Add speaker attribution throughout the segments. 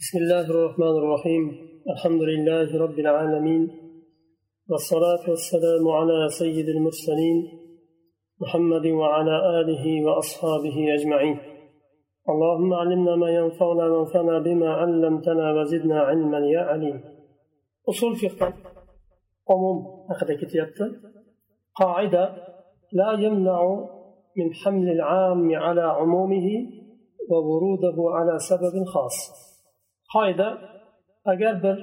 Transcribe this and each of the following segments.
Speaker 1: بسم الله الرحمن الرحيم. الحمد لله رب العالمين والصلاة والسلام على سيد المرسلين محمد وعلى آله وأصحابه أجمعين. اللهم علمنا ما ينفعنا وانفعنا بما علمتنا وزدنا علما. يا عليم أصول فقه عموم أخذ كتابة قاعدة لا يمنع من حمل العام على عمومه ووروده على سبب خاص. Qoida agar bir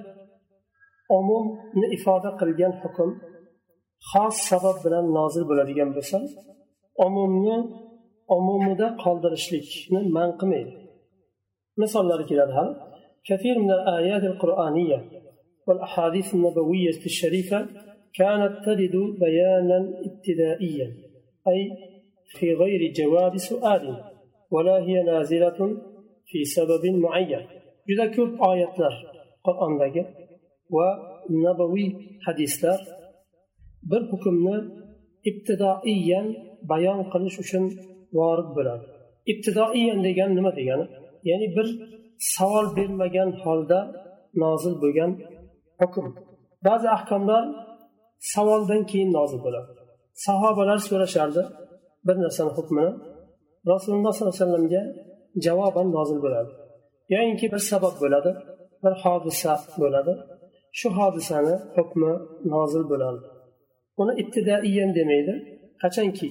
Speaker 1: umumni ifoda qilgan hukm xos sabab bilan nozil bo'ladigan bo'lsa umumni umumida qoldirishlikni man qilmaydi misollari keladi hali كثير من الآيات القرآنية والأحاديث النبوية الشريفة كانت ترد بيانا ابتدائيا أي في غير جواب سؤال ولا هي نازلة في سبب معين juda ko'p oyatlar qur'ondagi va nabaviy hadislar bir hukmni ibtidoiyan bayon qilish uchun vorid bo'ladi. Ibtidoiyan degani nima degani? Ya'ni bir savol bermagan holda nozil bo'lgan hukm. Ba'zi ahkomlar savoldan keyin nozil bo'ladi. Sahobalar so'rashardi bir narsani hukmini. Rasululloh sollallohu alayhi vasallamga javoban nozil bo'ladi. yoyinki bir sabab bo'ladi bir hodisa bo'ladi shu hodisani hukmi nozil bo'ladi uni ibtidoiyan demaydi qachonki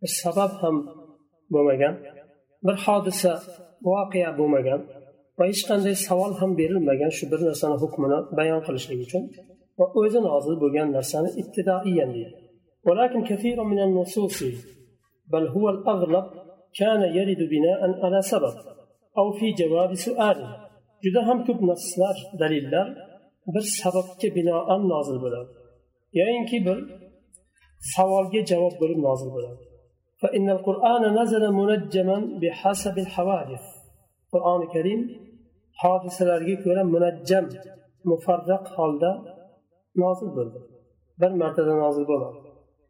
Speaker 1: bir sabab ham bo'lmagan bir hodisa voqea bo'lmagan va hech qanday savol ham berilmagan shu bir narsani hukmini bayon qilishlik uchun va o'zi nozil bo'lgan narsani ibtidoiyan deydi ولكن كثير من النصوص بل هو الأغلب كان يرد بناء على سبب أو في جواب سؤال. جده هم كب نصلاح دليل بر سبب كبناء نازل بلد يعني كبر سوال جواب بلد نازل بلاد. فإن القرآن نزل منجما بحسب الحوادث. القرآن الكريم حادث الأرجيك ولا منجم مفرق حالدا نازل بلد. بل مرتد نازل بلاد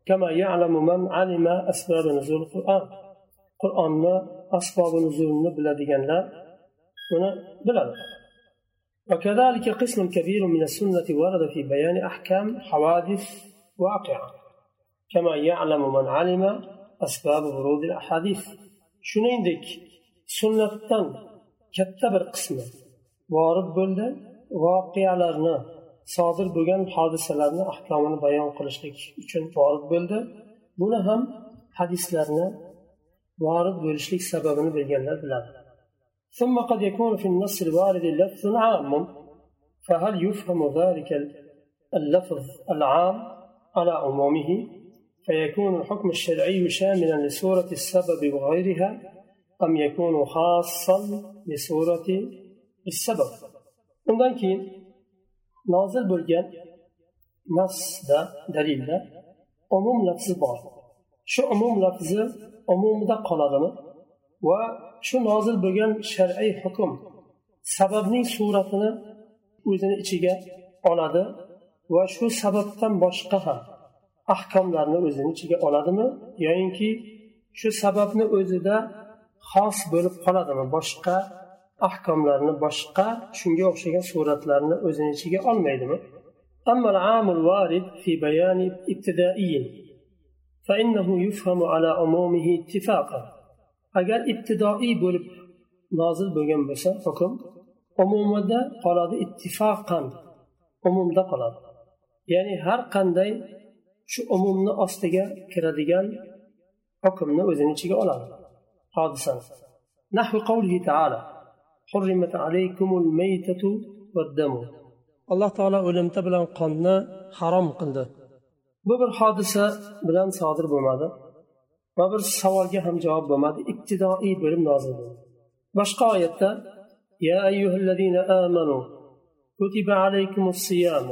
Speaker 1: كما يعلم من علم أسباب نزول القرآن. qur'onni asbobi nuzulni biladiganlar buni biladi وكذلك قسم كبير من السنة ورد في بيان أحكام حوادث واقعة كما يعلم من علم أسباب ورود الأحاديث shuningdek sunnatdan katta bir qismi vorid bo'ldi voqealarni sodir bo'lgan hodisalarni ahkomini bayon qilishlik uchun vorid bo'ldi buni ham hadislarni وارد bo'lishlik sababini bilganlar biladi ثم قد يكون في النص الوارد لفظ عام. فهل يفهم ذلك اللفظ العام على عمومه فيكون الحكم الشرعي شاملا لسورة السبب وغيرها أم يكون خاصا لسورة السبب؟ undan keyin nozil bo'lgan nasda dalilda umum lafzi bor shu umum lafzi umumida qoladimi? Va shu nozil bo'lgan shar'iy hukm sababning suratini o'zini ichiga oladi va shu sababdan boshqa ham ahkomlarni o'zini ichiga oladimi? Yoyinki shu sababni o'zida xos bo'lib qoladimi? Boshqa ahkomlarni boshqa shunga o'xshagan suratlarni o'zini ichiga olmaydimi? فإنه يفهم على عمومه اتفاقا agar ibtidoiy bo'lib nozil bo'lgan bo'lsa hukm umumida qoladi ittifoqan umumda qoladi ya'ni har qanday shu umumni ostiga kiradigan hukmni o'zini ichiga oladi hodisani نحو قوله تعالى حرمت عليكم الميتة والدم alloh taolo o'limta bilan qonni harom qildi bu bir hodisa bilan sodir bo'lmadi va bir savolga ham javob bo'lmadi ibtidoiy bo'lib nozil bo'ldi boshqa oyatda يا أيها الذين آمنوا كتب عليكم الصيام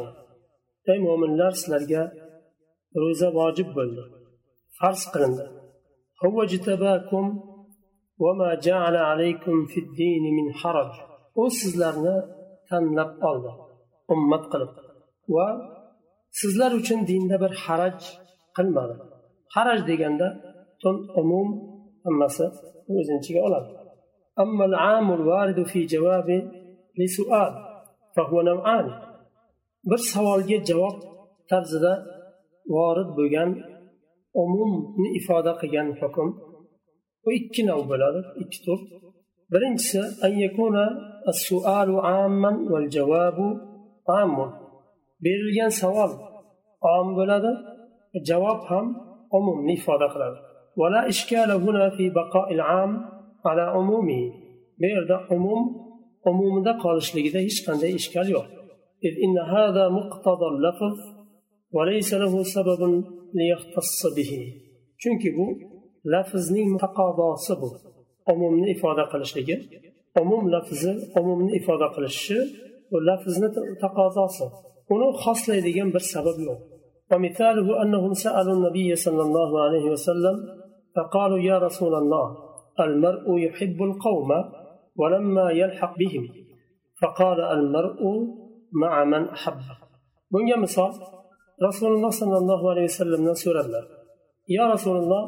Speaker 1: ey mo'minlar sizlarga ro'za vojib bo'ldi farz qilindi هو اجتباكم وما جعل عليكم في الدين من حرج u sizlarni tanlab oldi ummat qilib va sizlar uchun dinda bir haraj qilmadi haraj deganda butun umum hammasi o'zini ichiga oladi أما العام الوارد في جواب لسؤال فهو نوعان bir savolga javob tarzida vorid bo'lgan umumni ifoda qilgan hukm bu ikki nav bo'ladi ikki tur birinchisi berilgan savol om bo'ladi javob ham umumni ifoda qiladi ولا إشكال هنا في بقاء العام على عمومه bu yerda umum umumida qolishligida hech qanday ishkal yo'q إذ إن هذا مقتضى اللفظ وليس له سبب ليختص به chunki bu lafzning taqozosi bu umumni ifoda qilishligi umum lafzi umumni ifoda qilishi bu lafzni taqozosi uni xoslaydigan bir sabab yo'q ومثاله أنهم سألوا النبي صلى الله عليه وسلم فقالوا يا رسول الله المرء يحب القوم ولما يلحق بهم فقال المرء مع من أحب bunga misol rasululloh sollallohu alayhi vasallamdan so'radilar yo rasululloh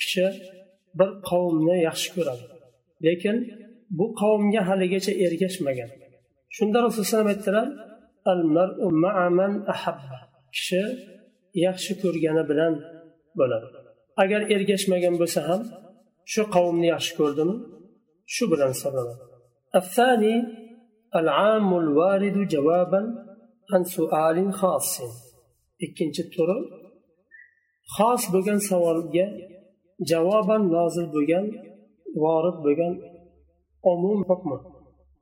Speaker 1: kishi bir qavmni yaxshi ko'radi lekin bu qavmga haligacha ergashmagan shunda rasululloh aytdilar kishi yaxshi ko'rgani bilan bo'ladi agar ergashmagan bo'lsa ham shu qavmni yaxshi ko'rdimi shu bilan hisoblanadi الثاني العام الوارد جوابا عن سؤال خاص ikkinchi turi xos bo'lgan savolga javoban nozil bo'lgan vorid bo'lgan umum hukmi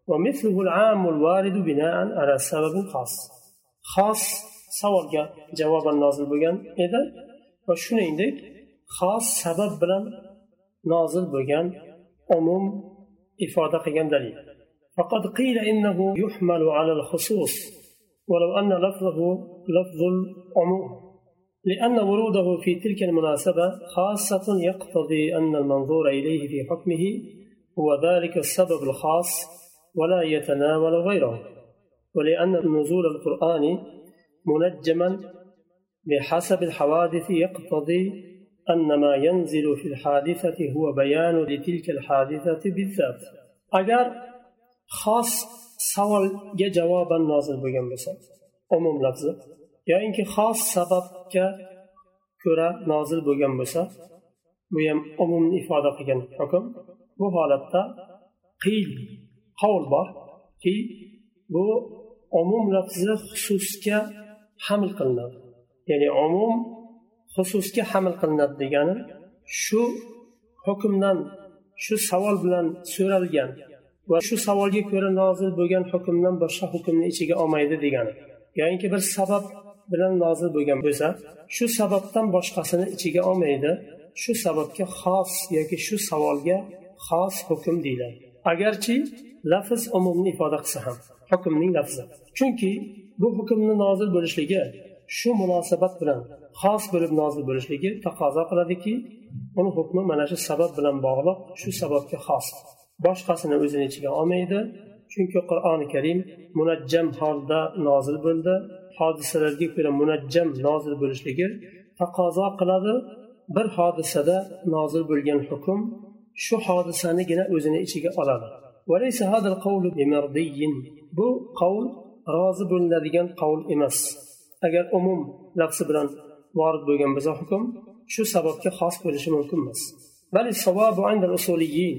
Speaker 1: ومثله العام الوارد بناء على سبب خاص. خاص savolga javoban nozil bo'lgan edi va shuningdek xos sabab bilan nozil bo'lgan umum ifoda qilgan dalil فقد قيل إنه يحمل على الخصوص ولو أن لفظه لفظ العموم لأن وروده في تلك المناسبة خاصة يقتضي أن المنظور إليه في حكمه هو ذلك السبب الخاص ولا يتناول غيره. ولأن النزول القرآني منجما بحسب الحوادث يقتضي أن ما ينزل في الحادثة هو بيان لتلك الحادثة بالذات. أجر خاص سوال يا جوابا نازل بجنبسا عموم لفظ. yoinki yani xos sababga ko'ra nozil bo'lgan bo'lsa bu ham إفادة ifoda qilgan hukm bu qavl borki bu umum lafzi xususga haml qilinadi. Ya'ni umum xususga haml qilinadi degani shu hukmdan shu savol bilan so'ralgan va shu savolga ko'ra nozil bo'lgan hukmdan boshqa hukmni ichiga olmaydi degani. Yoinki bir sabab bilan nozil bo'lgan bo'lsa shu sababdan boshqasini ichiga olmaydi shu sababga xos yoki shu savolga xos hukm deyiladi. Agarchi lafz umumni ifoda qilsa ham hukmning lafzi. Chunki bu hukmni nozil bo'lishligi shu munosabat bilan xos bo'lib nozil bo'lishligi taqozo qiladiki uni hukmi mana shu sabab bilan bog'liq shu sababga xos. Boshqasini o'zini ichiga olmaydi chunki qur'oni karim munajjam holda nozil bo'ldi hodisalarga ko'ra munajjam nozil bo'lishligi taqozo qiladi. Bir hodisada nozil bo'lgan hukm shu hodisanigina o'zini ichiga oladi. Bu qavl rozi bo'linadigan qavl emas agar umum lafzi bilan vorid bo'lgan bo'lsa hukm shu sababga xos bo'lishi mumkin emas بل الصواب عند الأصوليين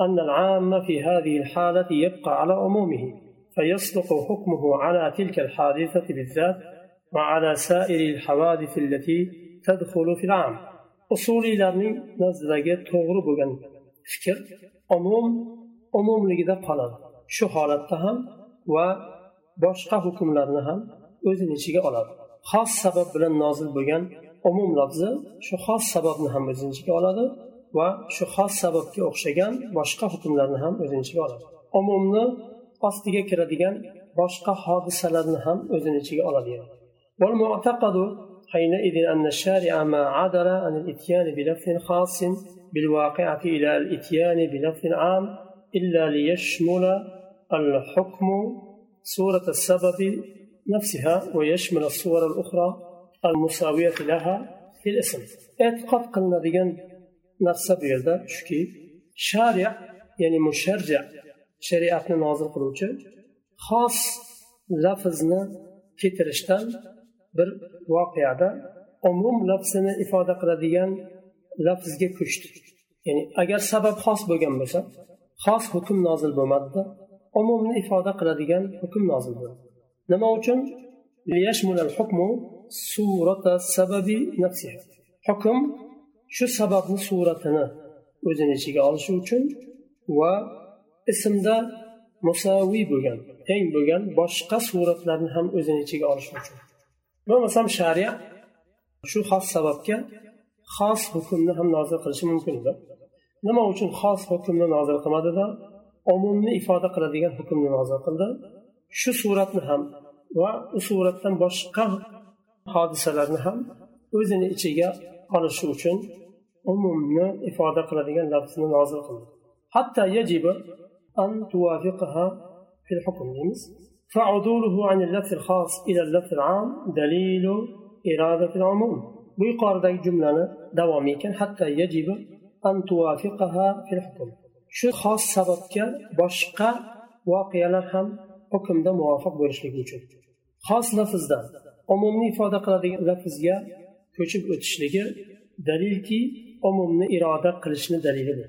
Speaker 1: أن العام في هذه الحالة يبقى على عمومه فيصدق حكمه على تلك الحادثة بالذات وعلى سائر الحوادث التي تدخل في العام. أصولي لرني نزدك توغر بغن فكر عموم umumligida qoladi shu holatda ham va boshqa hukmlarni ham o'zini ichiga oladi xos sabab bilan nozil bo'lgan umum lafzi shu xos sababni ham o'zini ichiga oladi va shu xos sababga o'xshagan boshqa hukmlarni ham o'zini ichiga oladi umumni ostiga kiradigan boshqa hodisalarni ham o'zini ichiga oladi حينئذ أن الشارع ما عدل عن الإتيان بلفظ خاص بالواقعة إلى الإتيان بلفظ عام إلا ليشمل الحكم سورة السبب نفسها ويشمل الصور الأخرى المساوية لها في الاسم. اعتقد قلنا ديان نفس بيردا شكي شارع يعني مشرجع شريعة ناظر قلوجة خاص لفظنا كترشتان بر واقع دا عموم لفظنا إفادة قلديان لفظ جي كشت. يعني أجل سبب خاص بيجان مثلا xos hukm nozil bo'lmadida umumni ifoda qiladigan hukm nozil bo'ldi nima uchun? Hukm shu sababni suratini o'zini ichiga olishi uchun va ismda musaviy bo'lgan teng bo'lgan boshqa suratlarni ham o'zini ichiga olishi uchun. Bo'lmasam shariat shu xos sababga xos hukmni ham nozil qilishi mumkin edi nima uchun xos hukmni nozil qilmadida umumni ifoda qiladigan hukmni nozil qildi shu suratni ham va u suratdan boshqa hodisalarni ham o'zini ichiga olishi uchun umumni ifoda qiladigan lafzni nozil qildi hatto yajibu an tuvafiqaha fil hukm deymiz فعدوله عن اللفظ الخاص إلى اللفظ العام دليل إرادة العموم bu yuqoridagi jumlani davomi ekan hatto yajibu أن توافقها في الحكم. شو خاص سببك بشقة واقع لهم حكم ده موافق برش لجوجل خاص لفظ ده. عمومي فادة قلدي لفظ يا كوشب اتش لجل دليل كي أممني إرادة قلشن دليل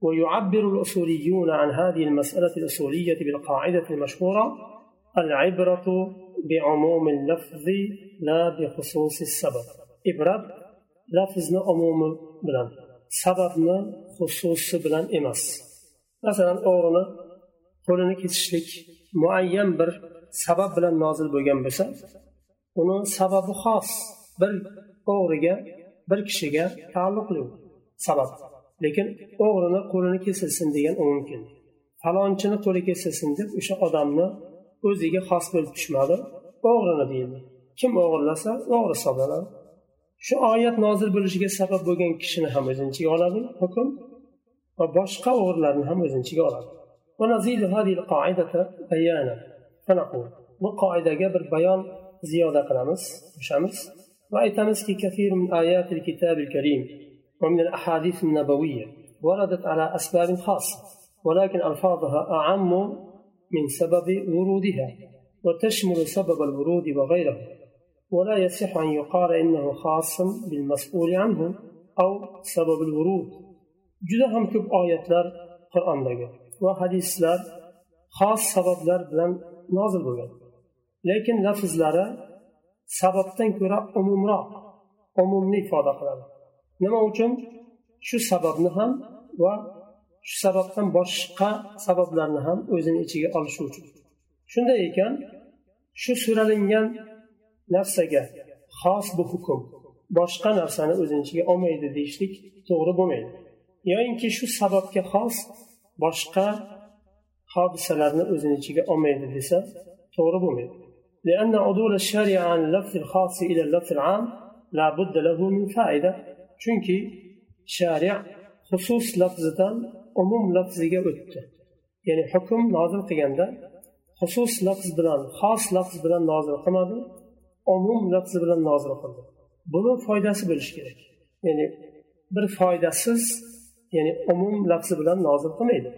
Speaker 1: ويعبر الأصوليون عن هذه المسألة الأصولية بالقاعدة المشهورة العبرة بعموم اللفظ لا بخصوص السبب. إبرد لفظنا عموم بلند sababni xususi bilan emas. Masalan o'g'rini qo'lini kesishlik muayyan bir sabab bilan nozil bo'lgan bo'lsa uni sababi xos bir o'g'riga bir kishiga taalluqli sabab. Lekin o'g'rini qo'lini kesilsin degan umum mumkin. Falonchini qo'li kesilsin deb o'sha odamni o'ziga xos bo'lib tushmadi o'g'rini deyildi kim o'g'irlasa o'g'ri hisoblanadi. Shu oyat nozil bo'lishiga sabab bo'lgan kishini ham o'zini ichiga oladi hukm va boshqa o'g'irlarni ham o'zini ichiga oladi bu qoidaga bir bayon ziyoda qilamiz qo'shamiz va aytamizki ومن الأحاديث النبوية وردت على أسباب خاصة ولكن ألفاظها أعم من سبب ورودها وتشمل سبب الورود وغيره ولا يصح أن يقال إنه خاص بالمسؤول عنه أو سبب الورود juda ham ko'p oyatlar qur'ondagi va hadislar xos sabablar bilan nozil bo'lgan lekin lafzlari sababdan ko'ra umumroq umumni ifoda qiladi nima uchun shu sababni ham va shu sababdan boshqa sabablarni ham o'zini ichiga olishi uchun shunday ekan shu so'ralingan narsaga xos bu hukm boshqa narsani o'zini ichiga olmaydi deyishlik to'g'ri bo'lmaydi yoyinki shu sababga xos boshqa hodisalarni o'zini ichiga olmaydi desa to'g'ri bo'lmaydi لأن عدول الشارع عن اللفظ الخاص إلى اللفظ العام لا بد له من فائدة chunki shariat xusus lafzidan umum lafziga o'tdi ya'ni hukm nozil qilganda xusus lafz bilan xos lafz bilan nozil qilmadi umum lafzi bilan nozil qildi. Buni foydasi bo'lishi kerak. Ya'ni bir foydasiz ya'ni umum lafzi bilan nozil qilmaydi.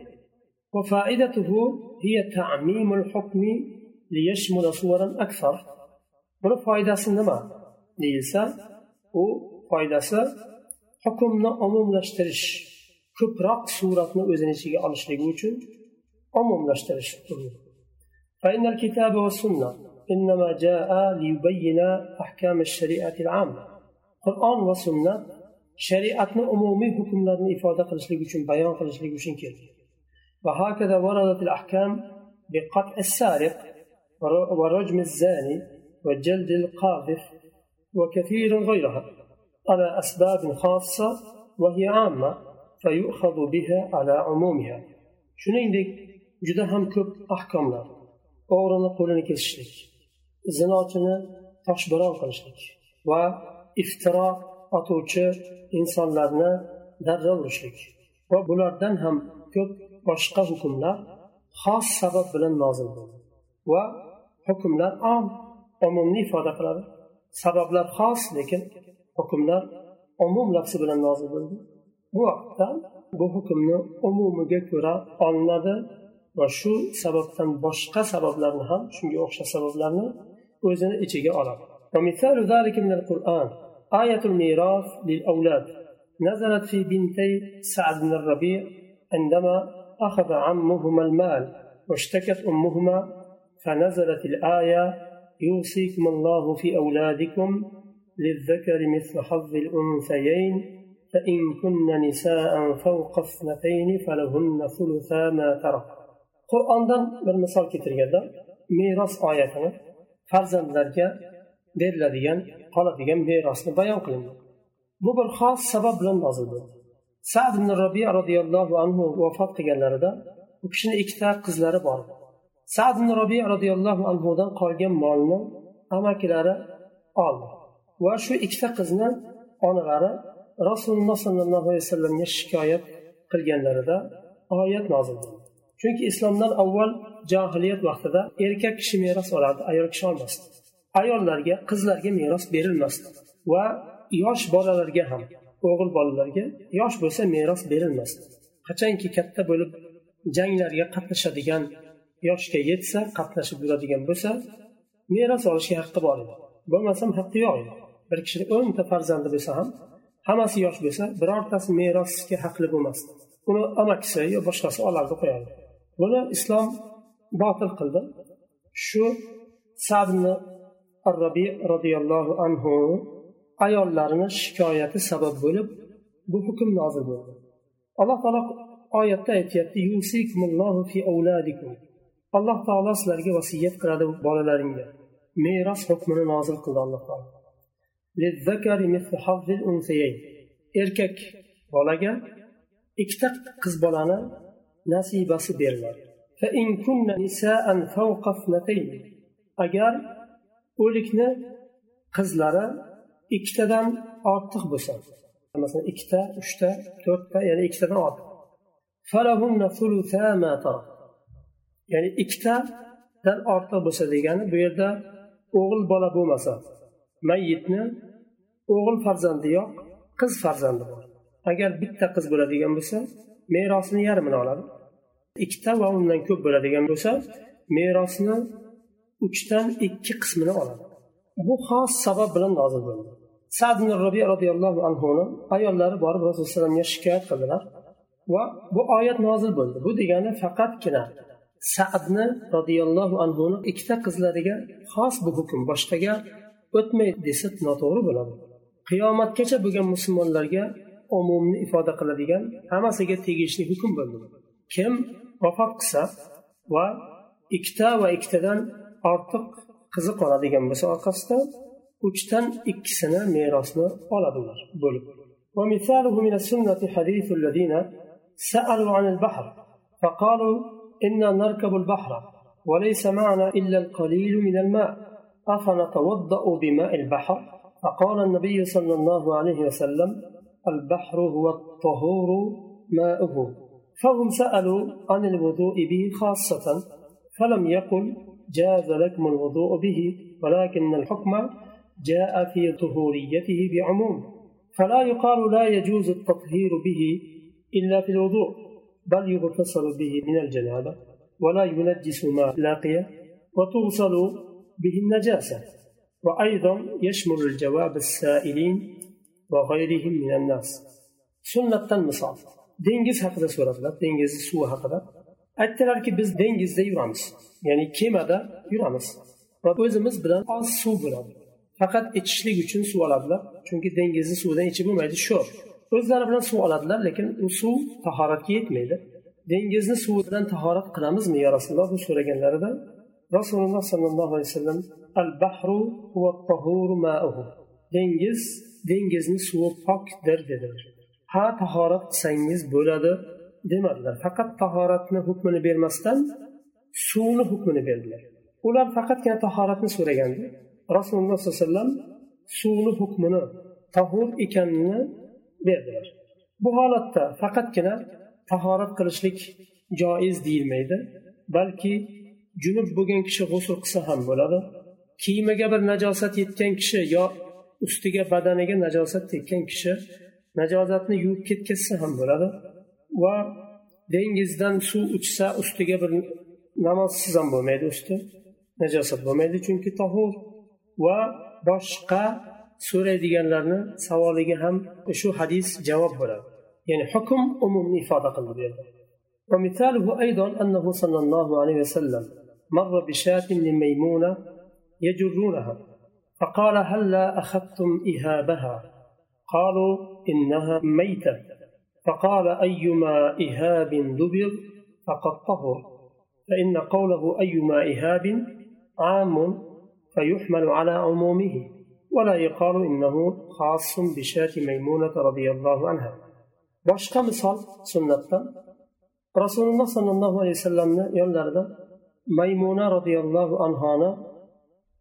Speaker 1: Buni foydasi nima deyilsa u foydasi hukmni umumlashtirish ko'proq suratni o'zini ichiga olishligi uchun umumlashtirish إنما جاء ليبين أحكام الشريعة العامة. قرآن وسنة عمومي حكم لنا إفادة قلشلك وشن بيان قلشلك وشن كيرد وهكذا وردت الأحكام بقطع السارق ورجم الزاني وجلد القاذف وكثير غيرها. على أسباب خاصة وهي عامة فيؤخذ بها على عمومها. جدا هم كب أحكام لها o'g'rini qo'lini kesishlik zinochini toshbaron qilishlik va iftiro otuvchi insonlarni darra urishlik. Va bulardan ham ko'p boshqa hukmlar xos sabab bilan nozil bo'ldi. Va hukmlar om umumni ifoda qiladi. Sabablar xos lekin hukmlar umum lafzi bilan nozil bo'ldi. Bu vaqtda bu hukmni umumiga ko'ra olinadi va shu sababdan boshqa sabablarni ham shunga o'xshash sabablarni o'zini ichiga oladi. ومثال ذلك من القرآن آية الميراث للأولاد نزلت في بنتي سعد بن الربيع عندما أخذ عمهما المال واشتكت أمهما فنزلت الآية يوصيكم الله في أولادكم للذكر مثل حظ الأنثيين فإن كن نساء فوق اثنتين فلهن ثلثا ما ترك qur'ondan bir misol keltirganda meros oyatini farzandlarga beriladigan qoladigan merosni bayon qilindi. Bu bir xos sabab bilan nozil bo'ldi sad ibn robiya roziyallohu anhu vafot qilganlarida u kishini ikkita qizlari bor. Sad ibn robiya roziyallohu anhudan qolgan molni amakilari oldi va shu ikkita qizni onalari rasululloh sollallohu alayhi vasallamga shikoyat qilganlarida oyat nozil bo'ldi. Chunki islomdan avval johiliyat vaqtida erkak kishi meros olardi ayol kishi olmasdi. Ayollarga qizlarga meros berilmasdi. Va yosh bolalarga ham o'g'il bolalarga yosh bo'lsa meros berilmasdi. Qachonki katta bo'lib janglarga qatnashadigan yoshga yetsa qatnashib yuradigan bo'lsa meros olishga haqqi bor edi. Bo'lmasam haqqi yo'q edi. Bir kishini o'nta farzandi bo'lsa ham hammasi yosh bo'lsa birortasi merosga haqli bo'lmasdi. Uni amakisi yo boshqasi olardi qo'yardi. Buni islom botil qildi shu sabni rabi roziyallohu anhu ayollarini shikoyati sabab bo'lib bu hukm nozil bo'ldi. Alloh taolo oyatda aytyapti alloh taolo sizlarga vasiyat qiladi bolalaringga. Meros hukmini nozil qildi alloh taolo. Erkak bolaga ikkita qiz bolani nasibasi beriladi. Agar o'likni qizlari ikkitadan ortiq bo'lsa masalan ikkita uchta to'rtta ya'ni ikkitadan ortiq. Ya'ni ikkitadan ortiq bo'lsa degani bu yerda o'g'il bola bo'lmasa mayyitni o'g'il farzandi yo'q qiz farzandi bor. Agar bitta qiz bo'ladigan bo'lsa merosini yarmini oladi. Ikkita va undan ko'p bo'ladigan bo'lsa merosni uchdan ikki qismini oladi. Bu xos sabab bilan nozil bo'ldi. Sad robiy roziyallohu anhuni ayollari borib rasululloh alayhivasallamga shikoyat qildilar va bu oyat nozil bo'ldi. Bu degani faqatgina sadni roziyallohu anhuni ikkita qizlariga xos bu hukm boshqaga o'tmaydi desa noto'g'ri bo'ladi. Qiyomatgacha bo'lgan musulmonlarga umumni ifoda qiladigan hammasiga tegishli hukm bo'ldi. Kim vafot qilsa va ikkita va ikkitadan ortiq qizi qoladigan bo'lsa orqasida uchdan ikkisini merosni oladilar bo'lib ومثاله من السنة حديث الذين سألوا عن البحر فقالوا إنا نركب البحر وليس معنا إلا القليل من الماء أفنتوضأ بماء البحر؟ فقال النبي صلى الله عليه وسلم البحر هو الطهور ماؤه. فهم سألوا عن الوضوء به خاصة فلم يقل جاز لكم الوضوء به ولكن الحكم جاء في طهوريته بعموم. فلا يقال لا يجوز التطهير به إلا في الوضوء بل يغتسل به من الجنابة ولا ينجس ما لاقي وتغسل به النجاسة. وأيضا يشمل الجواب السائلين وغيرهم من الناس. سنة المصاب dengiz haqida so'radilar dengiz suvi haqida aytdilarki biz dengizda yuramiz. Ya'ni kemada yuramiz. Va o'zimiz bilan oz suv bo'ladi. Faqat ichishlik uchun suv oladilar chunki dengizni suvidan ichib bo'lmaydi sho'r. O'zlari bilan suv oladilar lekin u suv tahoratga yetmaydi. Dengizni suvidan tahorat qilamizmi yo rasululloh? Deb so'raganlarida rasululloh sollallohu alayhi vasallam al bahru dengiz dengizni suvi pokdir dedilar. Ha tahorat qilsangiz bo'ladi demadilar. Faqat tahoratni hukmini bermasdan suvni hukmini berdilar. Ular faqatgina tahoratni so'ragandi. Rasululloh sollallohu alayhi vasallam suvni hukmini tahur ekanini berdilar. Bu holatda faqatgina tahorat qilishlik joiz deyilmaydi balki junub bo'lgan kishi g'usul qilsa ham bo'ladi. Kiyimiga bir najosat yetgan kishi yo ustiga badaniga najosat tekkan kishi najosatni yuvib ketkazsa ham bo'ladi va dengizdan suv uchsa ustiga bir namozsiz ham bo'lmaydi usti najosat bo'lmaydi chunki tohur va boshqa so'raydiganlarni savoliga ham shu hadis javob bo'ladi ya'ni hukm umumni ifoda qildi bu yerda ومثاله أيضا أنه صلى الله عليه وسلم مر بشاة لميمونة يجرونها فقال هلا هل أخذتم إهابها قالوا إنها ميتة فقال أيما إهاب دبر فقد طهر فإن قوله أيما إهاب عام فيحمل على عمومه ولا يقال إنه خاص بشاة ميمونة رضي الله عنها boshqa misol sunnatdan rasululloh sollallohu alayhi vasallamni yonlarida maymuna roziyallohu anhoni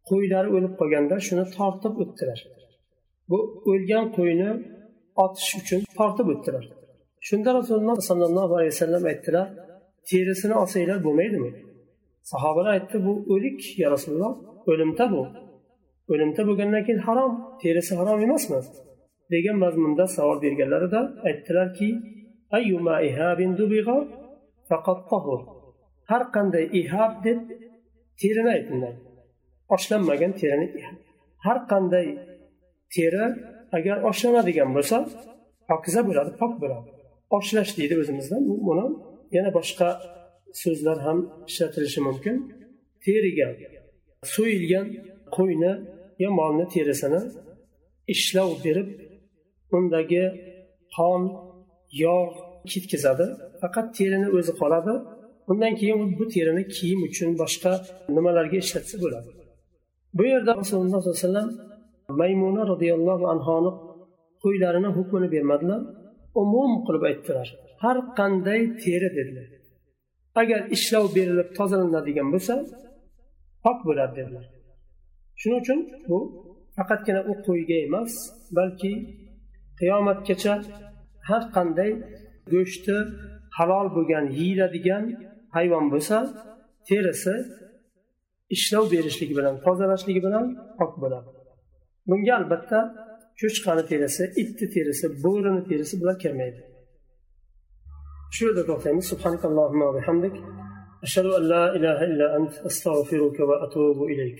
Speaker 1: qo'ylari o'lib qolganda shuni tortib o'tdilar bu o'lgan qo'yni otish uchun tortib o'tdilar. Shunda rasululloh sollallohu alayhi vasallam aytdilar terisini olsanglar bo'lmaydimi? Sahobalar aytdi bu o'lik ya rasululloh o'limta bu. O'limta bo'lgandan keyin harom terisi harom emasmi? degan mazmunda savol berganlarida aytdilarki har qanday ihab deb terini aytinglar. Oshlanmagan terini har qanday teri agar oshlanadigan bo'lsa pokiza bo'ladi pok bo'ladi. Oshlash deydi o'zimizda buni yana boshqa so'zlar ham ishlatilishi mumkin. Teriga so'yilgan qo'yni yo molni terisini ishlov berib undagi qon yog' ketkazadi faqat terini o'zi qoladi. Undan keyin bu terini kiyim uchun boshqa nimalarga ishlatsa bo'ladi. Bu yerda rasululloh sollallohu alayhi vasallam maymuna roziyallohu anhoni qo'ylarini hukmini bermadilar. Umum qilib aytdilar. Har qanday teri dedilar. Agar ishlov berilib tozalanadigan bo'lsa pok bo'ladi dedilar. Shuning uchun bu faqatgina u qo'yga emas balki qiyomatgacha har qanday go'shti halol bo'lgan yeyiladigan hayvon bo'lsa terisi ishlov berishligi bilan tozalashligi bilan pok bo'ladi. bunga albatta cho'chqani terisi itni terisi bo'rini terisi bular kirmaydi shu yerda to'xtaymiz subhanakallohumma bihamdik. Ashhadu an la ilaha illa ant astag'firuka va atubu ilayk.